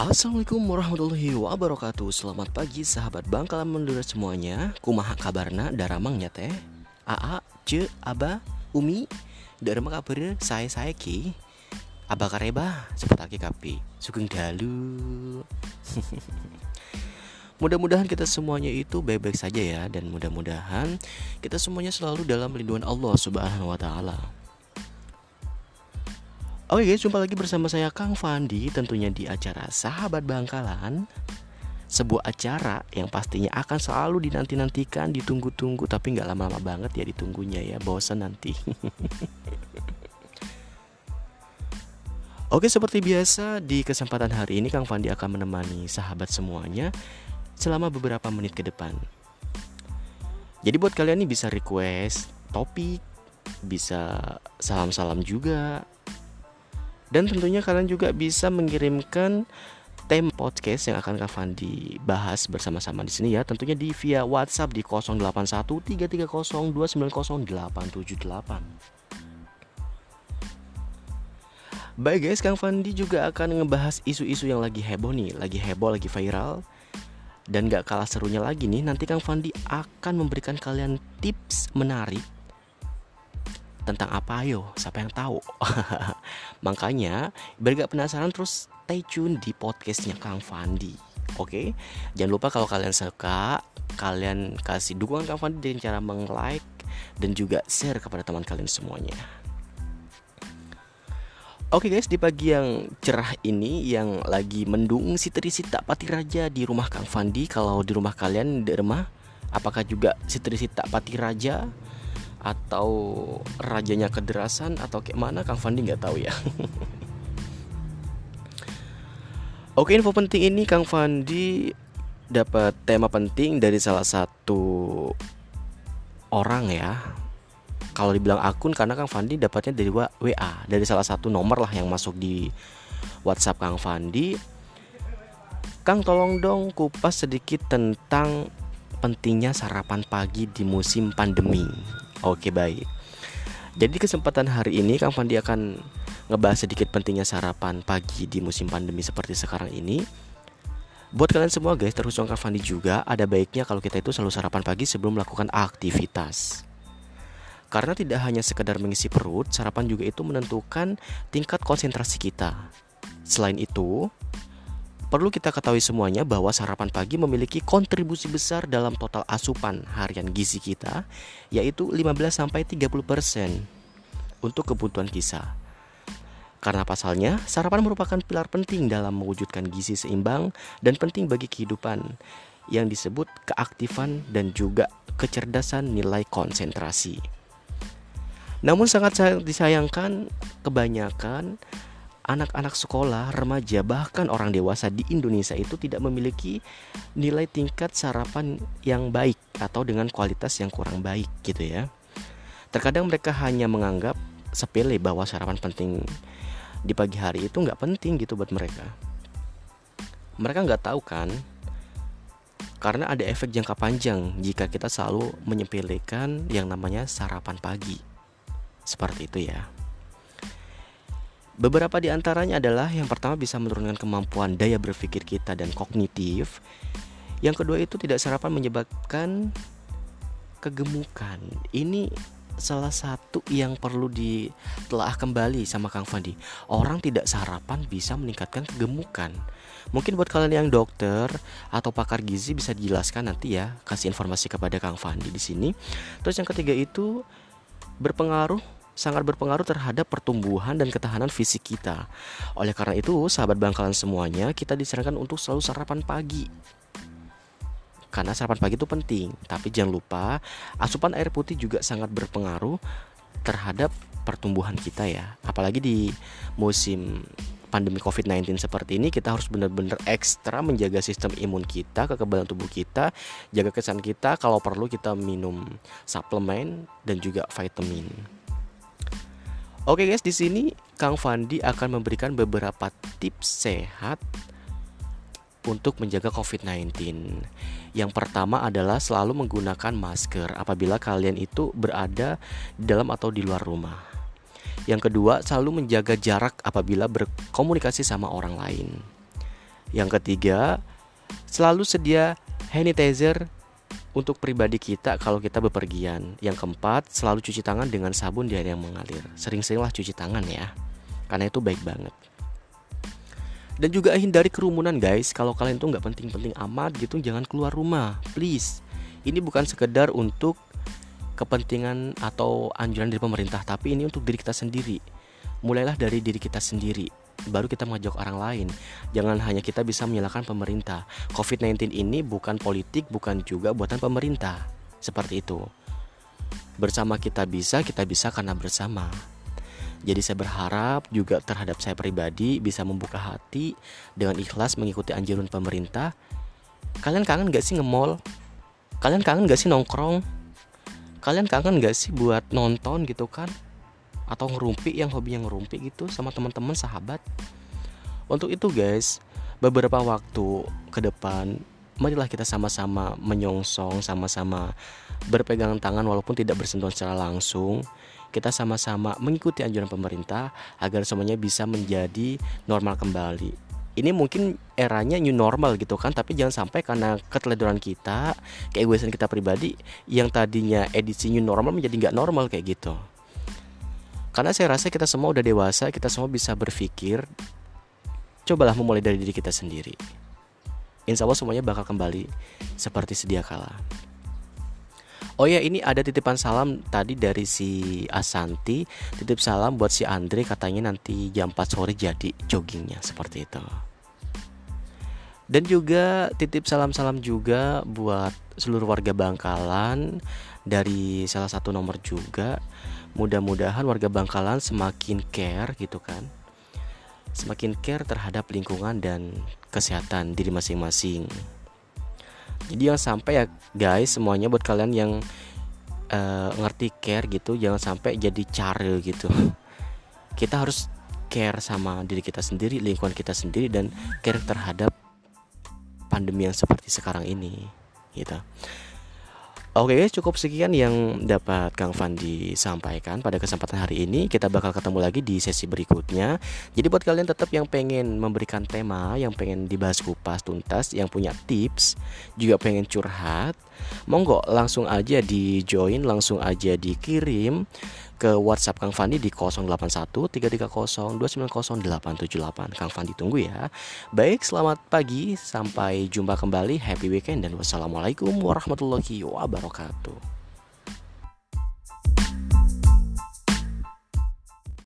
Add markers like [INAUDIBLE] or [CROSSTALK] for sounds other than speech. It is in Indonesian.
Assalamualaikum warahmatullahi wabarakatuh. Selamat pagi sahabat Bangkalan Mandura semuanya. Kumaha kabarna? Daramangnya teh? Aa, Ce, Aba, Umi? Darama kabar saya saya ki? Aba kareba seperti kapi. Sugeng dalu. [LAUGHS] Mudah-mudahan kita semuanya itu baik-baik saja ya Dan mudah-mudahan kita semuanya selalu dalam lindungan Allah subhanahu wa ta'ala Oke guys, jumpa lagi bersama saya Kang Fandi tentunya di acara Sahabat Bangkalan sebuah acara yang pastinya akan selalu dinanti-nantikan, ditunggu-tunggu tapi nggak lama-lama banget ya ditunggunya ya, bosan nanti. [LAUGHS] Oke, seperti biasa di kesempatan hari ini Kang Fandi akan menemani sahabat semuanya selama beberapa menit ke depan. Jadi buat kalian nih bisa request topik, bisa salam-salam juga, dan tentunya kalian juga bisa mengirimkan tema podcast yang akan Kak Fandi bahas bersama-sama di sini ya. Tentunya di via WhatsApp di 0813302908. Baik guys, Kang Fandi juga akan ngebahas isu-isu yang lagi heboh nih, lagi heboh, lagi viral. Dan gak kalah serunya lagi nih, nanti Kang Fandi akan memberikan kalian tips menarik tentang apa ayo siapa yang tahu? [LAUGHS] Makanya biar gak penasaran terus stay tune di podcastnya Kang Fandi oke? Jangan lupa kalau kalian suka kalian kasih dukungan Kang Fandi dengan cara meng-like dan juga share kepada teman kalian semuanya. Oke guys, di pagi yang cerah ini yang lagi mendung si Trisita Pati Raja di rumah Kang Fandi. Kalau di rumah kalian di rumah, apakah juga si Trisita Pati Raja atau rajanya kederasan atau kayak mana Kang Fandi nggak tahu ya. [LAUGHS] Oke info penting ini Kang Fandi dapat tema penting dari salah satu orang ya. Kalau dibilang akun karena Kang Fandi dapatnya dari WA dari salah satu nomor lah yang masuk di WhatsApp Kang Fandi. Kang tolong dong kupas sedikit tentang pentingnya sarapan pagi di musim pandemi. Oke baik. Jadi kesempatan hari ini Kang Fandi akan ngebahas sedikit pentingnya sarapan pagi di musim pandemi seperti sekarang ini. Buat kalian semua guys, terus Kang Fandi juga ada baiknya kalau kita itu selalu sarapan pagi sebelum melakukan aktivitas. Karena tidak hanya sekedar mengisi perut, sarapan juga itu menentukan tingkat konsentrasi kita. Selain itu, Perlu kita ketahui semuanya bahwa sarapan pagi memiliki kontribusi besar dalam total asupan harian gizi kita, yaitu 15-30% untuk kebutuhan kita. Karena pasalnya, sarapan merupakan pilar penting dalam mewujudkan gizi seimbang dan penting bagi kehidupan yang disebut keaktifan dan juga kecerdasan nilai konsentrasi. Namun sangat disayangkan kebanyakan anak-anak sekolah, remaja, bahkan orang dewasa di Indonesia itu tidak memiliki nilai tingkat sarapan yang baik atau dengan kualitas yang kurang baik gitu ya. Terkadang mereka hanya menganggap sepele bahwa sarapan penting di pagi hari itu nggak penting gitu buat mereka. Mereka nggak tahu kan karena ada efek jangka panjang jika kita selalu menyepelekan yang namanya sarapan pagi. Seperti itu ya. Beberapa di antaranya adalah yang pertama bisa menurunkan kemampuan daya berpikir kita dan kognitif. Yang kedua itu tidak sarapan menyebabkan kegemukan. Ini salah satu yang perlu ditelaah kembali sama Kang Fandi. Orang tidak sarapan bisa meningkatkan kegemukan. Mungkin buat kalian yang dokter atau pakar gizi bisa dijelaskan nanti ya, kasih informasi kepada Kang Fandi di sini. Terus yang ketiga itu berpengaruh sangat berpengaruh terhadap pertumbuhan dan ketahanan fisik kita. Oleh karena itu, sahabat bangkalan semuanya, kita disarankan untuk selalu sarapan pagi. Karena sarapan pagi itu penting, tapi jangan lupa asupan air putih juga sangat berpengaruh terhadap pertumbuhan kita ya. Apalagi di musim pandemi COVID-19 seperti ini kita harus benar-benar ekstra menjaga sistem imun kita, kekebalan tubuh kita, jaga kesan kita, kalau perlu kita minum suplemen dan juga vitamin. Oke guys, di sini Kang Fandi akan memberikan beberapa tips sehat untuk menjaga COVID-19. Yang pertama adalah selalu menggunakan masker apabila kalian itu berada di dalam atau di luar rumah. Yang kedua, selalu menjaga jarak apabila berkomunikasi sama orang lain. Yang ketiga, selalu sedia hand sanitizer untuk pribadi kita kalau kita bepergian. Yang keempat, selalu cuci tangan dengan sabun di air yang mengalir. Sering-seringlah cuci tangan ya, karena itu baik banget. Dan juga hindari kerumunan guys. Kalau kalian tuh nggak penting-penting amat gitu, jangan keluar rumah, please. Ini bukan sekedar untuk kepentingan atau anjuran dari pemerintah, tapi ini untuk diri kita sendiri. Mulailah dari diri kita sendiri baru kita mengajak orang lain. Jangan hanya kita bisa menyalahkan pemerintah. COVID-19 ini bukan politik, bukan juga buatan pemerintah. Seperti itu. Bersama kita bisa, kita bisa karena bersama. Jadi saya berharap juga terhadap saya pribadi bisa membuka hati dengan ikhlas mengikuti anjuran pemerintah. Kalian kangen gak sih nge-mall? Kalian kangen gak sih nongkrong? Kalian kangen gak sih buat nonton gitu kan? Atau ngerumpi yang hobinya ngerumpi gitu sama teman-teman sahabat. Untuk itu guys, beberapa waktu ke depan marilah kita sama-sama menyongsong, sama-sama berpegangan tangan walaupun tidak bersentuhan secara langsung. Kita sama-sama mengikuti anjuran pemerintah agar semuanya bisa menjadi normal kembali. Ini mungkin eranya new normal gitu kan, tapi jangan sampai karena keteledoran kita, keegoisan kita pribadi yang tadinya edisi new normal menjadi nggak normal kayak gitu. Karena saya rasa kita semua udah dewasa, kita semua bisa berpikir. Cobalah memulai dari diri kita sendiri. Insya Allah semuanya bakal kembali seperti sedia kala. Oh ya ini ada titipan salam tadi dari si Asanti Titip salam buat si Andre katanya nanti jam 4 sore jadi joggingnya seperti itu Dan juga titip salam-salam juga buat seluruh warga Bangkalan Dari salah satu nomor juga mudah-mudahan warga Bangkalan semakin care gitu kan. Semakin care terhadap lingkungan dan kesehatan diri masing-masing. Jadi yang sampai ya guys semuanya buat kalian yang uh, ngerti care gitu jangan sampai jadi care gitu. [LAUGHS] Kita harus care sama diri kita sendiri lingkungan kita sendiri dan care terhadap pandemi yang seperti sekarang ini gitu Oke guys, cukup sekian yang dapat Kang Fandi sampaikan pada kesempatan hari ini. Kita bakal ketemu lagi di sesi berikutnya. Jadi buat kalian tetap yang pengen memberikan tema, yang pengen dibahas kupas tuntas, yang punya tips, juga pengen curhat, monggo langsung aja di join, langsung aja dikirim ke WhatsApp Kang Fandi di 081 330 290 878. Kang Fandi tunggu ya. Baik, selamat pagi, sampai jumpa kembali. Happy weekend dan wassalamualaikum warahmatullahi wabarakatuh.